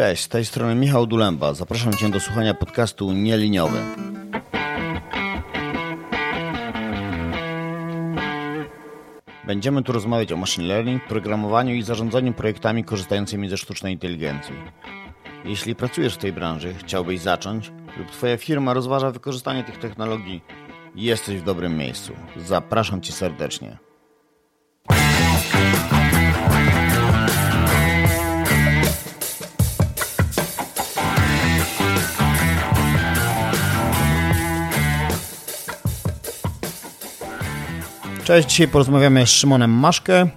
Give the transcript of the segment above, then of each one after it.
Cześć, z tej strony Michał Dulemba. Zapraszam Cię do słuchania podcastu Nieliniowy. Będziemy tu rozmawiać o machine learning, programowaniu i zarządzaniu projektami korzystającymi ze sztucznej inteligencji. Jeśli pracujesz w tej branży, chciałbyś zacząć lub Twoja firma rozważa wykorzystanie tych technologii, jesteś w dobrym miejscu. Zapraszam Cię serdecznie. Cześć, dzisiaj porozmawiamy z Szymonem Maszkę,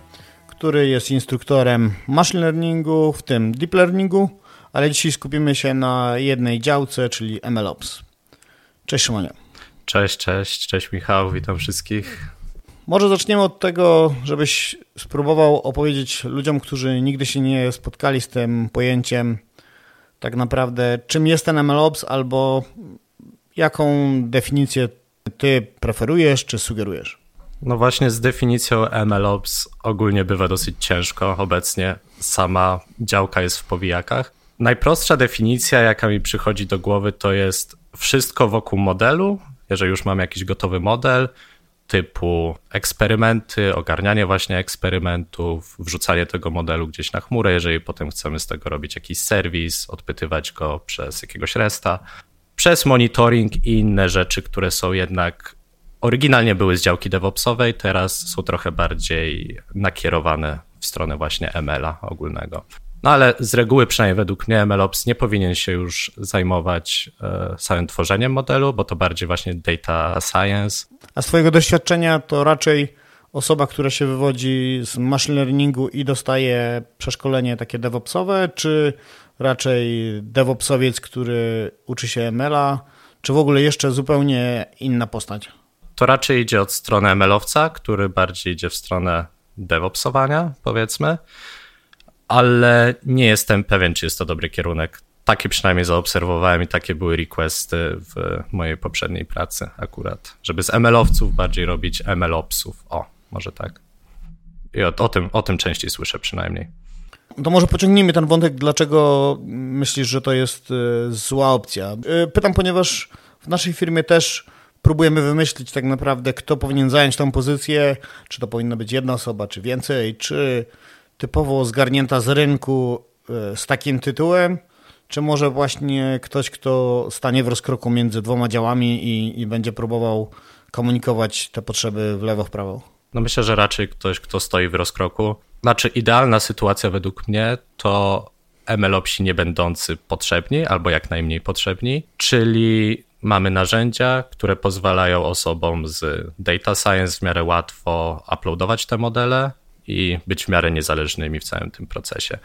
który jest instruktorem machine learningu, w tym deep learningu, ale dzisiaj skupimy się na jednej działce, czyli MLOps. Cześć Szymonie. Cześć, cześć, cześć Michał, witam wszystkich. Może zaczniemy od tego, żebyś spróbował opowiedzieć ludziom, którzy nigdy się nie spotkali z tym pojęciem, tak naprawdę czym jest ten MLOps albo jaką definicję ty preferujesz czy sugerujesz. No właśnie z definicją MLOps ogólnie bywa dosyć ciężko obecnie. Sama działka jest w powijakach. Najprostsza definicja, jaka mi przychodzi do głowy, to jest wszystko wokół modelu. Jeżeli już mam jakiś gotowy model, typu eksperymenty, ogarnianie właśnie eksperymentów, wrzucanie tego modelu gdzieś na chmurę, jeżeli potem chcemy z tego robić jakiś serwis, odpytywać go przez jakiegoś resta, przez monitoring i inne rzeczy, które są jednak oryginalnie były z działki DevOpsowej, teraz są trochę bardziej nakierowane w stronę właśnie ML-a ogólnego. No ale z reguły, przynajmniej według mnie, MLOps nie powinien się już zajmować e, samym tworzeniem modelu, bo to bardziej właśnie data science. A z Twojego doświadczenia to raczej osoba, która się wywodzi z machine learningu i dostaje przeszkolenie takie DevOpsowe, czy raczej DevOpsowiec, który uczy się ML-a, czy w ogóle jeszcze zupełnie inna postać? To raczej idzie od strony ML-owca, który bardziej idzie w stronę DevOpsowania, powiedzmy ale nie jestem pewien, czy jest to dobry kierunek. Takie przynajmniej zaobserwowałem i takie były requesty w mojej poprzedniej pracy akurat, żeby z ML-owców bardziej robić ML-opsów. O, może tak. I o, o, tym, o tym częściej słyszę przynajmniej. To może pociągnijmy ten wątek, dlaczego myślisz, że to jest e, zła opcja. E, pytam, ponieważ w naszej firmie też próbujemy wymyślić tak naprawdę, kto powinien zająć tą pozycję, czy to powinna być jedna osoba, czy więcej, czy typowo zgarnięta z rynku e, z takim tytułem, czy może właśnie ktoś, kto stanie w rozkroku między dwoma działami i, i będzie próbował komunikować te potrzeby w lewo, w prawo? No myślę, że raczej ktoś, kto stoi w rozkroku. Znaczy, idealna sytuacja według mnie to MLOPsi nie będący potrzebni albo jak najmniej potrzebni, czyli mamy narzędzia, które pozwalają osobom z data science w miarę łatwo uploadować te modele, i być w miarę niezależnymi w całym tym procesie.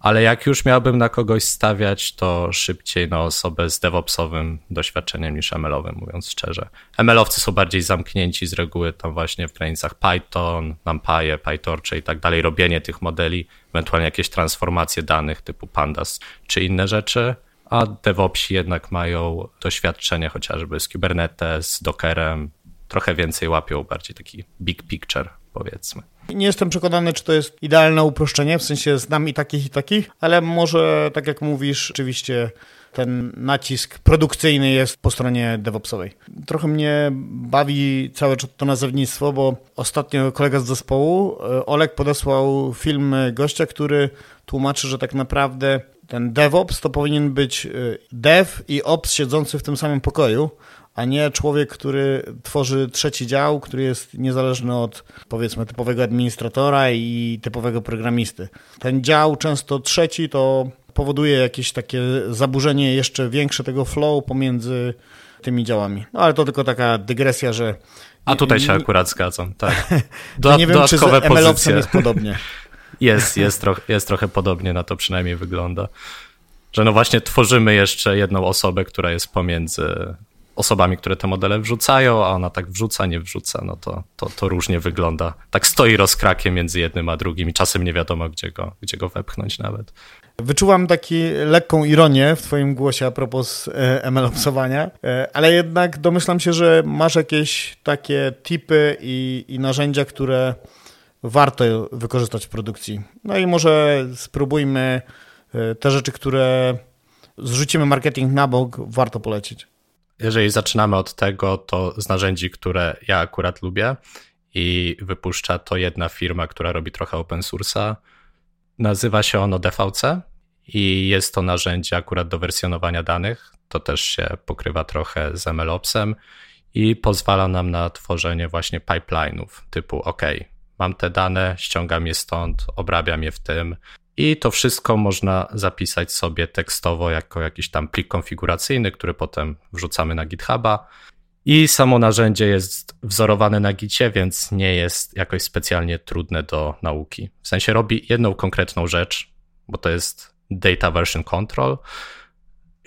Ale jak już miałbym na kogoś stawiać, to szybciej na osobę z DevOpsowym doświadczeniem niż ML-owym, mówiąc szczerze. ML-owcy są bardziej zamknięci z reguły tam właśnie w granicach Python, NumPy, PyTorch i tak dalej, robienie tych modeli, ewentualnie jakieś transformacje danych typu Pandas czy inne rzeczy, a DevOpsi jednak mają doświadczenie chociażby z Kubernetes, Dockerem, trochę więcej łapią bardziej taki big picture powiedzmy. Nie jestem przekonany, czy to jest idealne uproszczenie, w sensie znam i takich, i takich, ale może, tak jak mówisz, oczywiście ten nacisk produkcyjny jest po stronie DevOpsowej. Trochę mnie bawi całe to nazewnictwo, bo ostatnio kolega z zespołu, e, Olek, podesłał film gościa, który tłumaczy, że tak naprawdę ten DevOps to powinien być e, dev i ops siedzący w tym samym pokoju, a nie człowiek, który tworzy trzeci dział, który jest niezależny od powiedzmy typowego administratora i typowego programisty. Ten dział, często trzeci, to powoduje jakieś takie zaburzenie jeszcze większe tego flow pomiędzy tymi działami. No ale to tylko taka dygresja, że. A tutaj się akurat zgadzam, tak. Do, nie wiem, czy z ML jest podobnie. Jest, jest, troch, jest trochę podobnie, na to przynajmniej wygląda. Że no właśnie tworzymy jeszcze jedną osobę, która jest pomiędzy osobami, które te modele wrzucają, a ona tak wrzuca, nie wrzuca, no to, to, to różnie wygląda. Tak stoi rozkrakiem między jednym a drugim i czasem nie wiadomo, gdzie go, gdzie go wepchnąć nawet. Wyczułam taki lekką ironię w twoim głosie a propos e, ML-opsowania, e, ale jednak domyślam się, że masz jakieś takie tipy i, i narzędzia, które warto wykorzystać w produkcji. No i może spróbujmy e, te rzeczy, które zrzucimy marketing na bok, warto polecić. Jeżeli zaczynamy od tego, to z narzędzi, które ja akurat lubię i wypuszcza to jedna firma, która robi trochę open source'a. Nazywa się ono DVC i jest to narzędzie akurat do wersjonowania danych. To też się pokrywa trochę z MLOpsem i pozwala nam na tworzenie właśnie pipeline'ów typu OK, mam te dane, ściągam je stąd, obrabiam je w tym i to wszystko można zapisać sobie tekstowo jako jakiś tam plik konfiguracyjny, który potem wrzucamy na GitHuba. I samo narzędzie jest wzorowane na Gicie, więc nie jest jakoś specjalnie trudne do nauki. W sensie robi jedną konkretną rzecz, bo to jest Data Version Control,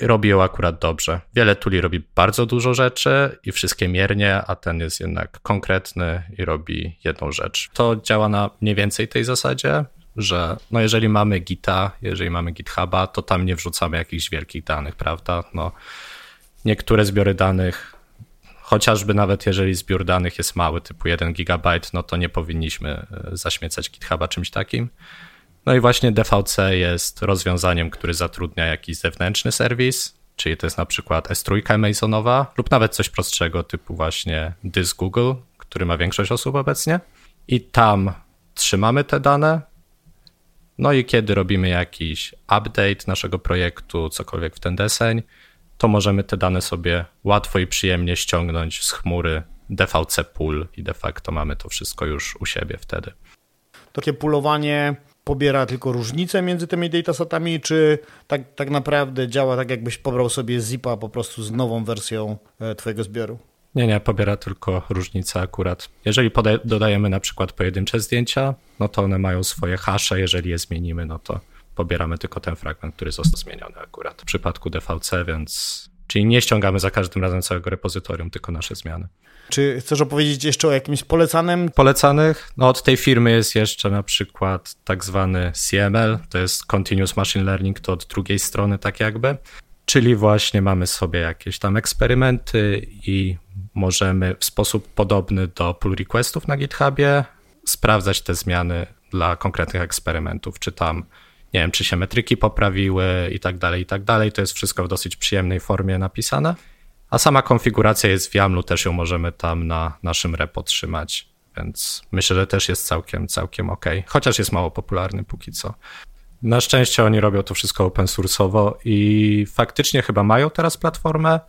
robi ją akurat dobrze. Wiele tuli robi bardzo dużo rzeczy i wszystkie miernie, a ten jest jednak konkretny i robi jedną rzecz. To działa na mniej więcej tej zasadzie, że no jeżeli mamy Gita, jeżeli mamy GitHuba, to tam nie wrzucamy jakichś wielkich danych, prawda? No, niektóre zbiory danych, chociażby nawet jeżeli zbiór danych jest mały, typu 1 GB, no to nie powinniśmy e, zaśmiecać GitHuba czymś takim. No i właśnie DVC jest rozwiązaniem, który zatrudnia jakiś zewnętrzny serwis, czyli to jest na przykład S3 Amazonowa lub nawet coś prostszego typu właśnie Disk Google, który ma większość osób obecnie. I tam trzymamy te dane. No i kiedy robimy jakiś update naszego projektu, cokolwiek w ten deseń, to możemy te dane sobie łatwo i przyjemnie ściągnąć z chmury DVC pool i de facto mamy to wszystko już u siebie wtedy. Takie pulowanie pobiera tylko różnice między tymi datasetami, czy tak, tak naprawdę działa tak, jakbyś pobrał sobie zipa po prostu z nową wersją e, twojego zbioru? Nie, nie, pobiera tylko różnice akurat. Jeżeli dodajemy na przykład pojedyncze zdjęcia, no to one mają swoje hasze, jeżeli je zmienimy, no to pobieramy tylko ten fragment, który został zmieniony akurat w przypadku DVC, więc czyli nie ściągamy za każdym razem całego repozytorium, tylko nasze zmiany. Czy chcesz opowiedzieć jeszcze o jakimś polecanym? Polecanych? No od tej firmy jest jeszcze na przykład tak zwany CML, to jest Continuous Machine Learning, to od drugiej strony tak jakby. Czyli właśnie mamy sobie jakieś tam eksperymenty i możemy w sposób podobny do pull requestów na GitHubie sprawdzać te zmiany dla konkretnych eksperymentów, czy tam, nie wiem, czy się metryki poprawiły i tak dalej, i tak dalej. To jest wszystko w dosyć przyjemnej formie napisane. A sama konfiguracja jest w YAMLu, też ją możemy tam na naszym repo trzymać, więc myślę, że też jest całkiem, całkiem ok, chociaż jest mało popularny póki co. Na szczęście oni robią to wszystko open source'owo i faktycznie chyba mają teraz platformę,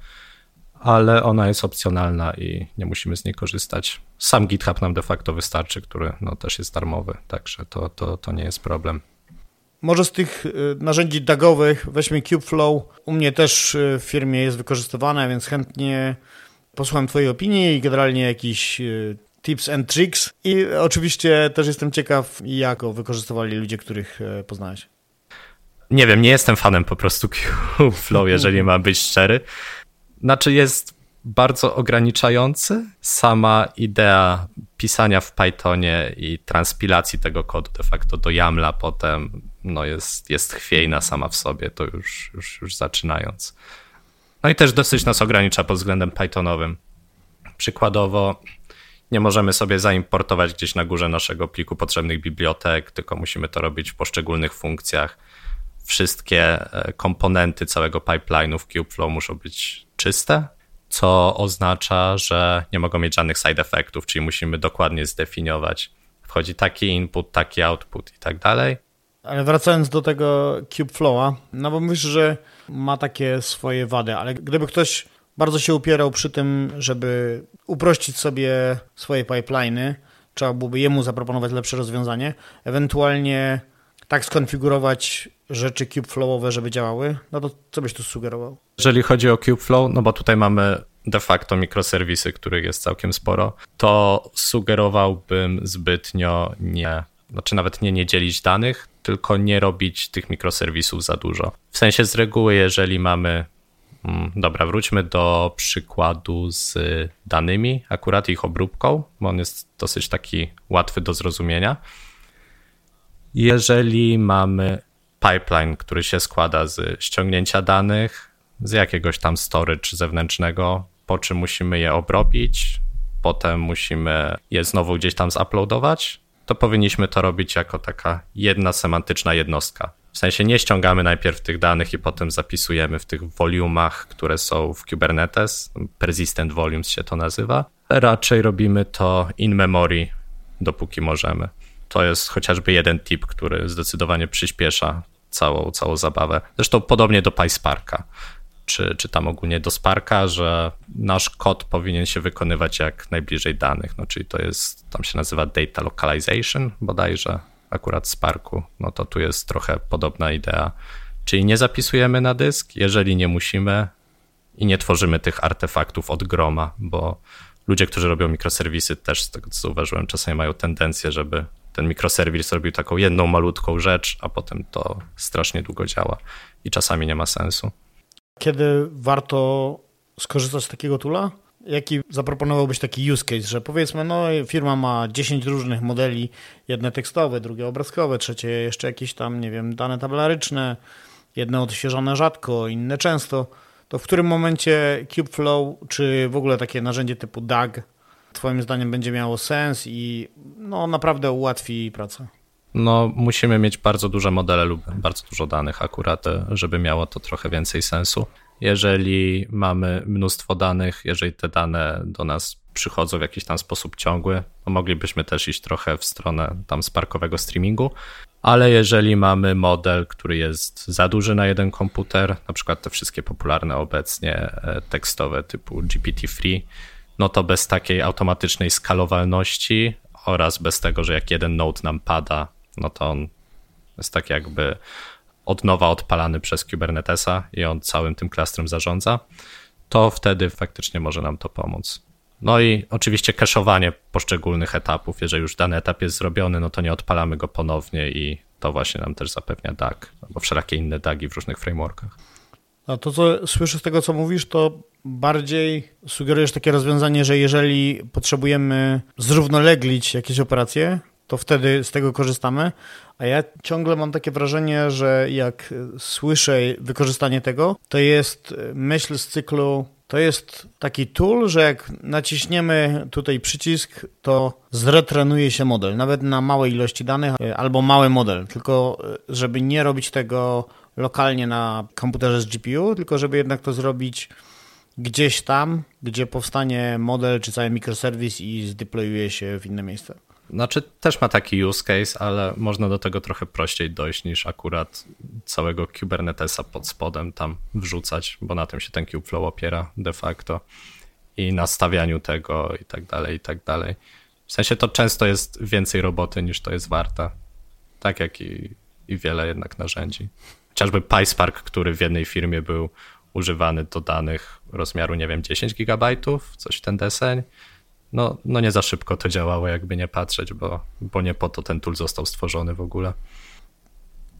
ale ona jest opcjonalna i nie musimy z niej korzystać. Sam GitHub nam de facto wystarczy, który no, też jest darmowy, także to, to, to nie jest problem. Może z tych y, narzędzi dagowych weźmy Kubeflow. U mnie też y, w firmie jest wykorzystywane, więc chętnie posłucham Twojej opinii i generalnie jakiś y, tips and tricks. I oczywiście też jestem ciekaw, jak wykorzystywali ludzie, których poznałeś. Nie wiem, nie jestem fanem po prostu Kubeflow, jeżeli mam być szczery. Znaczy jest bardzo ograniczający. Sama idea pisania w Pythonie i transpilacji tego kodu de facto do YAMLa potem no jest, jest chwiejna sama w sobie, to już, już, już zaczynając. No i też dosyć nas ogranicza pod względem Pythonowym. Przykładowo nie możemy sobie zaimportować gdzieś na górze naszego pliku potrzebnych bibliotek, tylko musimy to robić w poszczególnych funkcjach. Wszystkie e, komponenty całego pipeline'u w Kubeflow muszą być czyste, co oznacza, że nie mogą mieć żadnych side effectów, czyli musimy dokładnie zdefiniować. Wchodzi taki input, taki output i tak dalej. Ale wracając do tego Kubeflowa, no bo myślę, że ma takie swoje wady, ale gdyby ktoś bardzo się upierał przy tym, żeby uprościć sobie swoje pipeliny, trzeba byłoby jemu zaproponować lepsze rozwiązanie, ewentualnie tak skonfigurować rzeczy Kubeflowowe, żeby działały, no to co byś tu sugerował? Jeżeli chodzi o Kubeflow, no bo tutaj mamy de facto mikroserwisy, których jest całkiem sporo, to sugerowałbym zbytnio nie, znaczy nawet nie nie dzielić danych, tylko nie robić tych mikroserwisów za dużo. W sensie z reguły, jeżeli mamy mm, Dobra, wróćmy do przykładu z danymi, akurat ich obróbką, bo on jest dosyć taki łatwy do zrozumienia. Jeżeli mamy pipeline, który się składa z ściągnięcia danych, z jakiegoś tam storage zewnętrznego, po czym musimy je obrobić, potem musimy je znowu gdzieś tam zuploadować, to powinniśmy to robić jako taka jedna semantyczna jednostka. W sensie nie ściągamy najpierw tych danych i potem zapisujemy w tych volumach, które są w Kubernetes. Persistent volumes się to nazywa. Raczej robimy to in memory, dopóki możemy. To jest chociażby jeden tip, który zdecydowanie przyspiesza całą, całą zabawę. Zresztą podobnie do PySparka, czy, czy tam ogólnie do Sparka, że nasz kod powinien się wykonywać jak najbliżej danych. No, czyli to jest, tam się nazywa data localization bodajże, akurat Sparku. No to tu jest trochę podobna idea. Czyli nie zapisujemy na dysk, jeżeli nie musimy i nie tworzymy tych artefaktów od groma, bo ludzie, którzy robią mikroserwisy też z tego co zauważyłem, czasami mają tendencję, żeby ten mikroserwis robił taką jedną malutką rzecz, a potem to strasznie długo działa i czasami nie ma sensu. Kiedy warto skorzystać z takiego tula? Jaki zaproponowałbyś taki use case, że powiedzmy, no firma ma 10 różnych modeli, jedne tekstowe, drugie obrazkowe, trzecie jeszcze jakieś tam, nie wiem, dane tabelaryczne, jedne odświeżone rzadko, inne często, to w którym momencie Kubeflow, czy w ogóle takie narzędzie typu DAG, twoim zdaniem będzie miało sens i no naprawdę ułatwi pracę? No, musimy mieć bardzo duże modele lub bardzo dużo danych akurat, żeby miało to trochę więcej sensu. Jeżeli mamy mnóstwo danych, jeżeli te dane do nas przychodzą w jakiś tam sposób ciągły, to moglibyśmy też iść trochę w stronę tam sparkowego streamingu, ale jeżeli mamy model, który jest za duży na jeden komputer, na przykład te wszystkie popularne obecnie e, tekstowe typu GPT-3, no to bez takiej automatycznej skalowalności oraz bez tego, że jak jeden node nam pada, no to on jest tak jakby od nowa odpalany przez Kubernetesa i on całym tym klastrem zarządza, to wtedy faktycznie może nam to pomóc. No i oczywiście cache'owanie poszczególnych etapów. Jeżeli już dany etap jest zrobiony, no to nie odpalamy go ponownie i to właśnie nam też zapewnia DAG albo wszelakie inne DAGi w różnych frameworkach. A to, co słyszę z tego, co mówisz, to bardziej sugerujesz takie rozwiązanie, że jeżeli potrzebujemy zrównoleglić jakieś operacje, to wtedy z tego korzystamy. A ja ciągle mam takie wrażenie, że jak słyszę wykorzystanie tego, to jest myśl z cyklu. To jest taki tool, że jak naciśniemy tutaj przycisk, to zretrenuje się model, nawet na małej ilości danych albo mały model. Tylko, żeby nie robić tego lokalnie na komputerze z GPU, tylko żeby jednak to zrobić gdzieś tam, gdzie powstanie model czy cały mikroserwis i zdeployuje się w inne miejsce. Znaczy też ma taki use case, ale można do tego trochę prościej dojść niż akurat całego Kubernetesa pod spodem tam wrzucać, bo na tym się ten Kubeflow opiera de facto i nastawianiu tego i tak dalej, i tak dalej. W sensie to często jest więcej roboty niż to jest warte. Tak jak i, i wiele jednak narzędzi. Chociażby PySpark, który w jednej firmie był używany do danych rozmiaru, nie wiem, 10 gigabajtów, coś w ten deseń. No, no nie za szybko to działało, jakby nie patrzeć, bo, bo nie po to ten tool został stworzony w ogóle.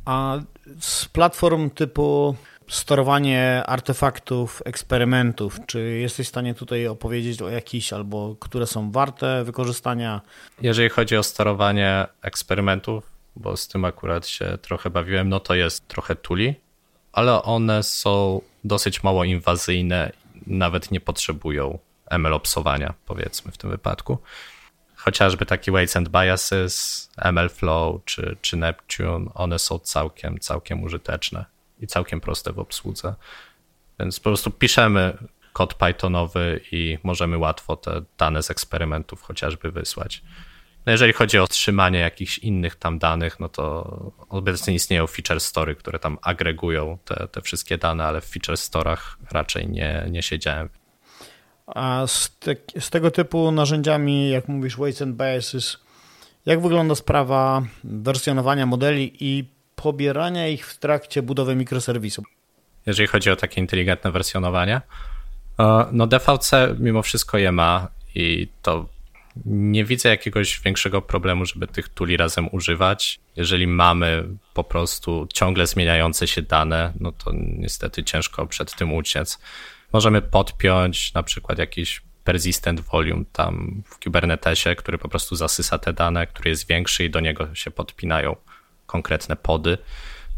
A z platform typu sterowanie artefaktów, eksperymentów, czy jesteś w stanie tutaj opowiedzieć o jakichś albo które są warte wykorzystania? Jeżeli chodzi o sterowanie eksperymentów, bo z tym akurat się trochę bawiłem, no to jest trochę tuli, ale one są dosyć mało inwazyjne, nawet nie potrzebują MLOpsowania, powiedzmy w tym wypadku. Chociażby taki Weights and Biases, MLflow czy, czy Neptune, one są całkiem, całkiem użyteczne i całkiem proste w obsłudze. Więc po prostu piszemy kod Pythonowy i możemy łatwo te dane z eksperymentów chociażby wysłać. No jeżeli chodzi o trzymanie jakichś innych tam danych, no to obecnie istnieją feature story, które tam agregują te, te wszystkie dane, ale w feature storach raczej nie, nie siedziałem. A z, te, z tego typu narzędziami, jak mówisz, weights and biases, jak wygląda sprawa wersjonowania modeli i pobierania ich w trakcie budowy mikroserwisu? Jeżeli chodzi o takie inteligentne wersjonowanie, e, no DVC mimo wszystko je ma i to nie widzę jakiegoś większego problemu, żeby tych tuli razem używać. Jeżeli mamy po prostu ciągle zmieniające się dane, no to niestety ciężko przed tym uciec. Możemy podpiąć na przykład jakiś persistent volume tam w Kubernetesie, który po prostu zasysa te dane, który jest większy i do niego się podpinają konkretne pody.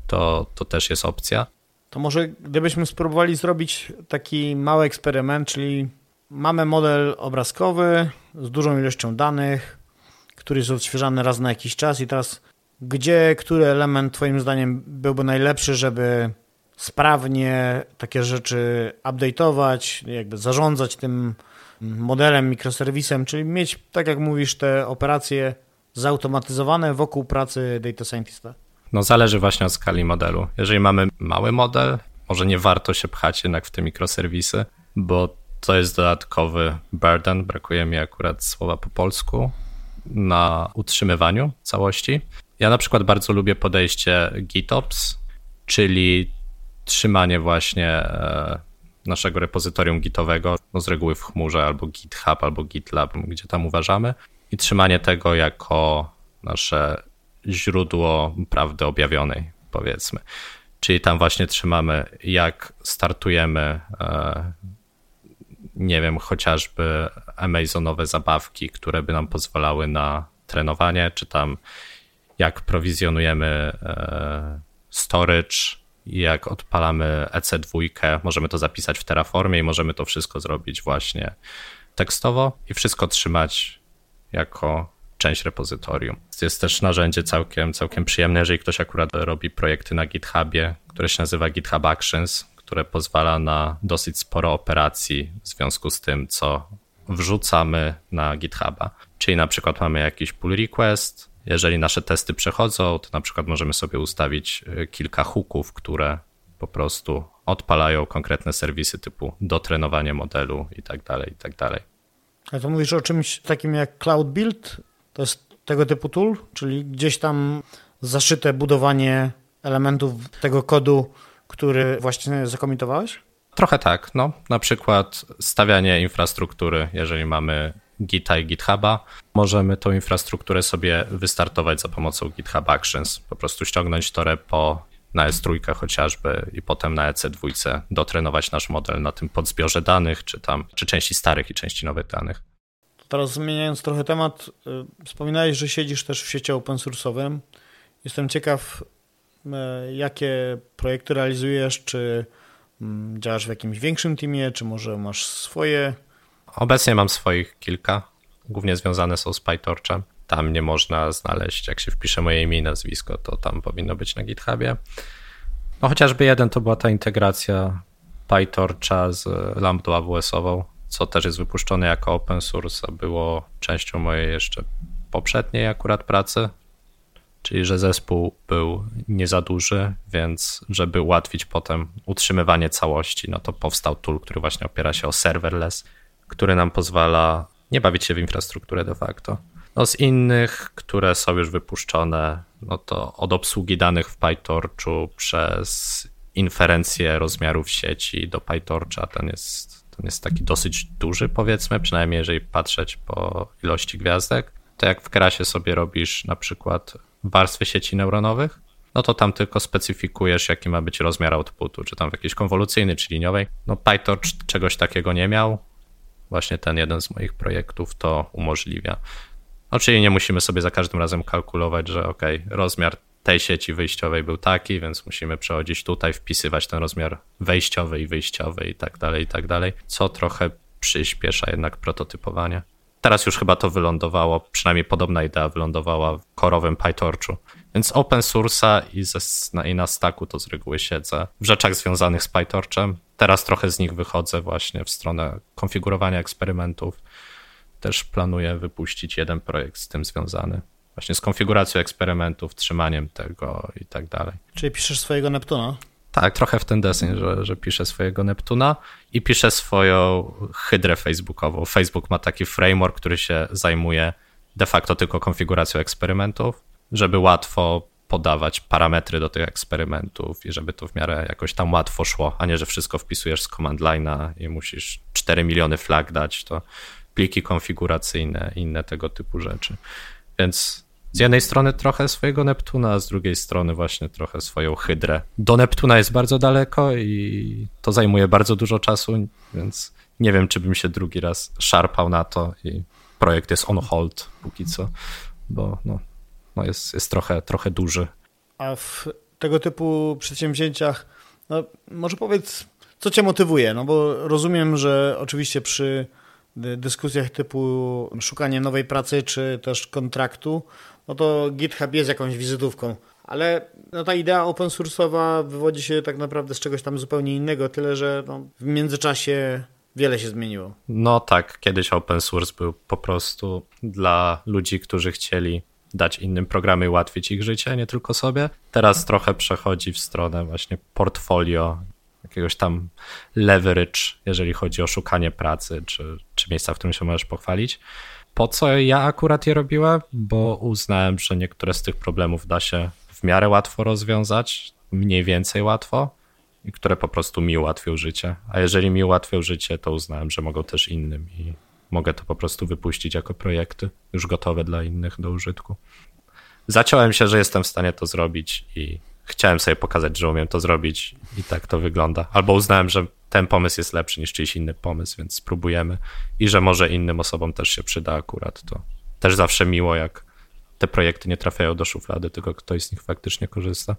To, to też jest opcja. To może gdybyśmy spróbowali zrobić taki mały eksperyment, czyli Mamy model obrazkowy z dużą ilością danych, który jest odświeżany raz na jakiś czas i teraz gdzie, który element Twoim zdaniem byłby najlepszy, żeby sprawnie takie rzeczy update'ować, jakby zarządzać tym modelem, mikroserwisem, czyli mieć, tak jak mówisz, te operacje zautomatyzowane wokół pracy data scientista? No zależy właśnie od skali modelu. Jeżeli mamy mały model, może nie warto się pchać jednak w te mikroserwisy, bo to jest dodatkowy burden, brakuje mi akurat słowa po polsku, na utrzymywaniu całości. Ja na przykład bardzo lubię podejście GitOps, czyli trzymanie właśnie e, naszego repozytorium gitowego, no z reguły w chmurze albo GitHub, albo GitLab, gdzie tam uważamy, i trzymanie tego jako nasze źródło prawdy objawionej, powiedzmy. Czyli tam właśnie trzymamy, jak startujemy, e, nie wiem, chociażby Amazonowe zabawki, które by nam pozwalały na trenowanie, czy tam jak prowizjonujemy e, storage, jak odpalamy EC2, możemy to zapisać w Terraformie i możemy to wszystko zrobić właśnie tekstowo i wszystko trzymać jako część repozytorium. Jest też narzędzie całkiem, całkiem przyjemne, jeżeli ktoś akurat robi projekty na GitHubie, które się nazywa GitHub Actions, które pozwala na dosyć sporo operacji w związku z tym, co wrzucamy na GitHuba. Czyli na przykład mamy jakiś pull request, jeżeli nasze testy przechodzą, to na przykład możemy sobie ustawić y, kilka hooków, które po prostu odpalają konkretne serwisy typu dotrenowanie modelu i tak dalej, i tak dalej. A to mówisz o czymś takim jak Cloud Build? To jest tego typu tool, czyli gdzieś tam zaszyte budowanie elementów tego kodu, który właśnie zakomitowałeś? Trochę tak, no. Na przykład stawianie infrastruktury, jeżeli mamy Gita i GitHuba, możemy tą infrastrukturę sobie wystartować za pomocą GitHub Actions. Po prostu ściągnąć to repo na S3 chociażby i potem na EC2 dotrenować nasz model na tym podzbiorze danych, czy tam, czy części starych i części nowych danych. Teraz zmieniając trochę temat, y, wspominałeś, że siedzisz też w sieci open source'owym. Jestem ciekaw, jakie projekty realizujesz, czy mm, działasz w jakimś większym teamie, czy może masz swoje? Obecnie mam swoich kilka, głównie związane są z PyTorchem. Tam nie można znaleźć, jak się wpisze moje imię i nazwisko, to tam powinno być na GitHubie. No chociażby jeden to była ta integracja PyTorcha z Lambda AWS-ową, co też jest wypuszczone jako open source, a było częścią mojej jeszcze poprzedniej akurat pracy, czyli że zespół był nie za duży, więc żeby ułatwić potem utrzymywanie całości, no to powstał tool, który właśnie opiera się o serverless, który nam pozwala nie bawić się w infrastrukturę de facto. No z innych, które są już wypuszczone, no to od obsługi danych w PyTorchu przez inferencję rozmiarów sieci do PyTorcha, ten jest, ten jest taki dosyć duży powiedzmy, przynajmniej jeżeli patrzeć po ilości gwiazdek, to jak w Krasie sobie robisz na przykład warstwy sieci neuronowych, no to tam tylko specyfikujesz, jaki ma być rozmiar outputu, czy tam w jakiejś konwolucyjny, czy liniowej. No PyTorch czegoś takiego nie miał, właśnie ten jeden z moich projektów to umożliwia. No, czyli nie musimy sobie za każdym razem kalkulować, że ok, rozmiar tej sieci wyjściowej był taki, więc musimy przechodzić tutaj, wpisywać ten rozmiar wejściowy i wyjściowy i tak dalej, i tak dalej, co trochę przyspiesza jednak prototypowanie. Teraz już chyba to wylądowało, przynajmniej podobna idea wylądowała w korowym PyTorchu. Więc open source'a i, na, i na stacku to z reguły siedzę. W rzeczach związanych z PyTorchem. Teraz trochę z nich wychodzę właśnie w stronę konfigurowania eksperymentów. Też planuję wypuścić jeden projekt z tym związany. Właśnie z konfiguracją eksperymentów, trzymaniem tego i tak dalej. Czyli piszesz swojego Neptuna? Tak, trochę w ten deseń, że, że piszę swojego Neptuna i piszę swoją hydrę facebookową. Facebook ma taki framework, który się zajmuje de facto tylko konfiguracją eksperymentów, żeby łatwo podawać parametry do tych eksperymentów i żeby to w miarę jakoś tam łatwo szło, a nie, że wszystko wpisujesz z command line'a i musisz 4 miliony flag dać, to pliki konfiguracyjne, inne tego typu rzeczy. Więc z jednej strony trochę swojego Neptuna, a z drugiej strony właśnie trochę swoją hydrę. Do Neptuna jest bardzo daleko i to zajmuje bardzo dużo czasu, więc nie wiem, czy bym się drugi raz szarpał na to i projekt jest on hold póki co, bo no, no jest, jest trochę, trochę duży. A w tego typu przedsięwzięciach, no może powiedz, co cię motywuje? No bo rozumiem, że oczywiście przy dyskusjach typu szukanie nowej pracy czy też kontraktu, no to GitHub jest jakąś wizytówką. Ale no, ta idea open source'owa wywodzi się tak naprawdę z czegoś tam zupełnie innego, tyle że no, w międzyczasie wiele się zmieniło. No tak, kiedyś open source był po prostu dla ludzi, którzy chcieli dać innym programy i ułatwić ich życie, nie tylko sobie. Teraz trochę przechodzi w stronę właśnie portfolio, jakiegoś tam leverage, jeżeli chodzi o szukanie pracy, czy, czy miejsca, w którym się możesz pochwalić. Po co ja akurat je robiłem? Bo uznałem, że niektóre z tych problemów da się w miarę łatwo rozwiązać, mniej więcej łatwo, i które po prostu mi ułatwią życie. A jeżeli mi ułatwią życie, to uznałem, że mogą też innym i mogę to po prostu wypuścić jako projekty już gotowe dla innych do użytku. Zaciąłem się, że jestem w stanie to zrobić i chciałem sobie pokazać, że umiem to zrobić i tak to wygląda. Albo uznałem, że ten pomysł jest lepszy niż czyjś inny pomysł, więc spróbujemy i że może innym osobom też się przyda akurat to. Też zawsze miło, jak te projekty nie trafiają do szuflady, tylko ktoś z nich faktycznie korzysta.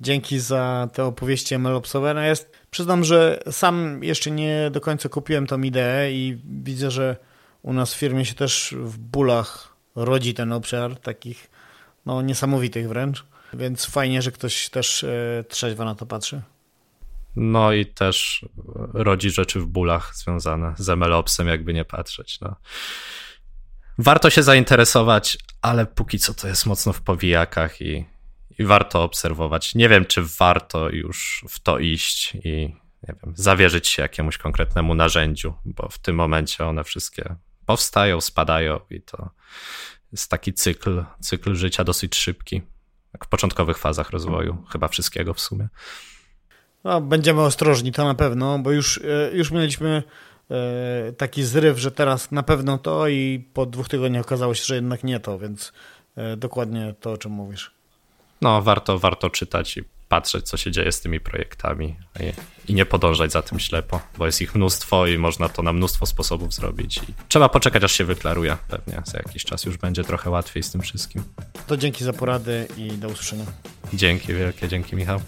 Dzięki za te opowieści MLOpsowe. No jest, przyznam, że sam jeszcze nie do końca kupiłem tą ideę i widzę, że u nas w firmie się też w bólach rodzi ten obszar, takich no, niesamowitych wręcz. Więc fajnie, że ktoś też e, trzeźwo na to patrzy. No i też rodzi rzeczy w bólach związane z MLOpsem, jakby nie patrzeć. No. Warto się zainteresować, ale póki co to jest mocno w powijakach i i warto obserwować. Nie wiem, czy warto już w to iść i nie wiem, zawierzyć się jakiemuś konkretnemu narzędziu, bo w tym momencie one wszystkie powstają, spadają i to jest taki cykl, cykl życia dosyć szybki, w początkowych fazach rozwoju, chyba wszystkiego w sumie. No, będziemy ostrożni, to na pewno, bo już, e, już mieliśmy e, taki zryw, że teraz na pewno to i po dwóch tygodniach okazało się, że jednak nie to, więc e, dokładnie to, o czym mówisz no, warto, warto czytać i patrzeć, co się dzieje z tymi projektami i, i, nie podążać za tym ślepo, bo jest ich mnóstwo i można to na mnóstwo sposobów zrobić. I trzeba poczekać, aż się wyklaruje. Pewnie za jakiś czas już będzie trochę łatwiej z tym wszystkim. To dzięki za porady i do usłyszenia. Dzięki wielkie, dzięki Michał.